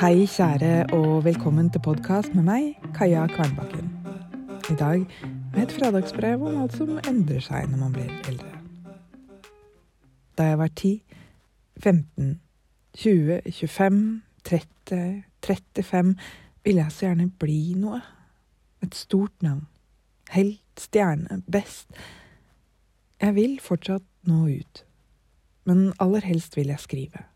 Hei, kjære, og velkommen til podkast med meg, Kaja Kvernbakken. I dag med et fredagsbrev om alt som endrer seg når man blir eldre. Da jeg var 10, 15, 20, 25, 30, 35 ville jeg så gjerne bli noe. Et stort navn. Helt, stjerne, best. Jeg vil fortsatt nå ut. Men aller helst vil jeg skrive.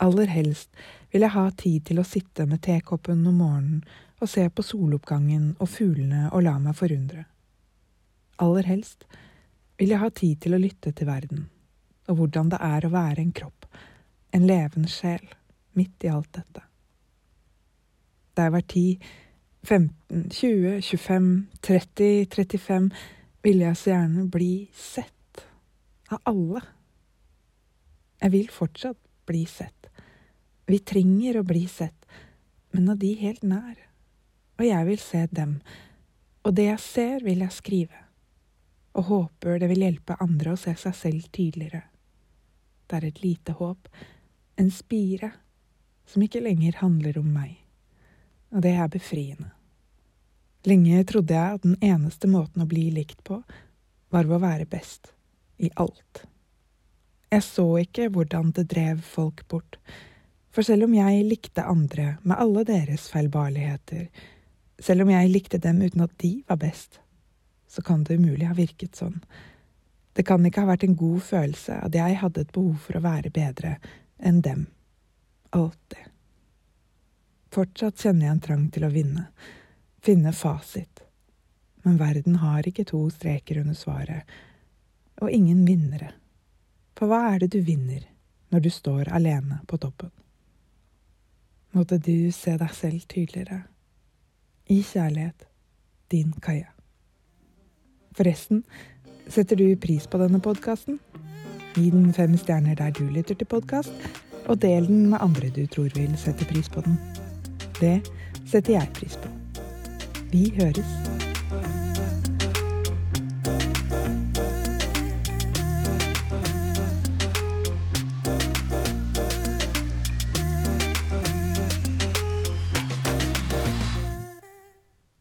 Aller helst vil jeg ha tid til å sitte med tekoppen om morgenen og se på soloppgangen og fuglene og la meg forundre. Aller helst vil jeg ha tid til å lytte til verden, og hvordan det er å være en kropp, en levende sjel, midt i alt dette. Da jeg var ti, 15, 20, 25, 30, 35, ville jeg så gjerne bli sett. Av alle. Jeg vil fortsatt bli sett. Vi trenger å bli sett, men av de helt nær. Og jeg vil se dem, og det jeg ser, vil jeg skrive. Og håper det vil hjelpe andre å se seg selv tydeligere. Det er et lite håp, en spire, som ikke lenger handler om meg. Og det er befriende. Lenge trodde jeg at den eneste måten å bli likt på, var ved å være best. I alt. Jeg så ikke hvordan det drev folk bort for selv om jeg likte andre med alle deres feilbarligheter, selv om jeg likte dem uten at de var best, så kan det umulig ha virket sånn. Det kan ikke ha vært en god følelse at jeg hadde et behov for å være bedre enn dem. Alltid. Fortsatt kjenner jeg en trang til å vinne, finne fasit. Men verden har ikke to streker under svaret, og ingen vinnere. For hva er det du vinner når du står alene på toppen? Måtte du se deg selv tydeligere. I kjærlighet, din Kaja. Forresten, setter du pris på denne podkasten? Gi den fem stjerner der du lytter til podkast, og del den med andre du tror vil sette pris på den. Det setter jeg pris på. Vi høres.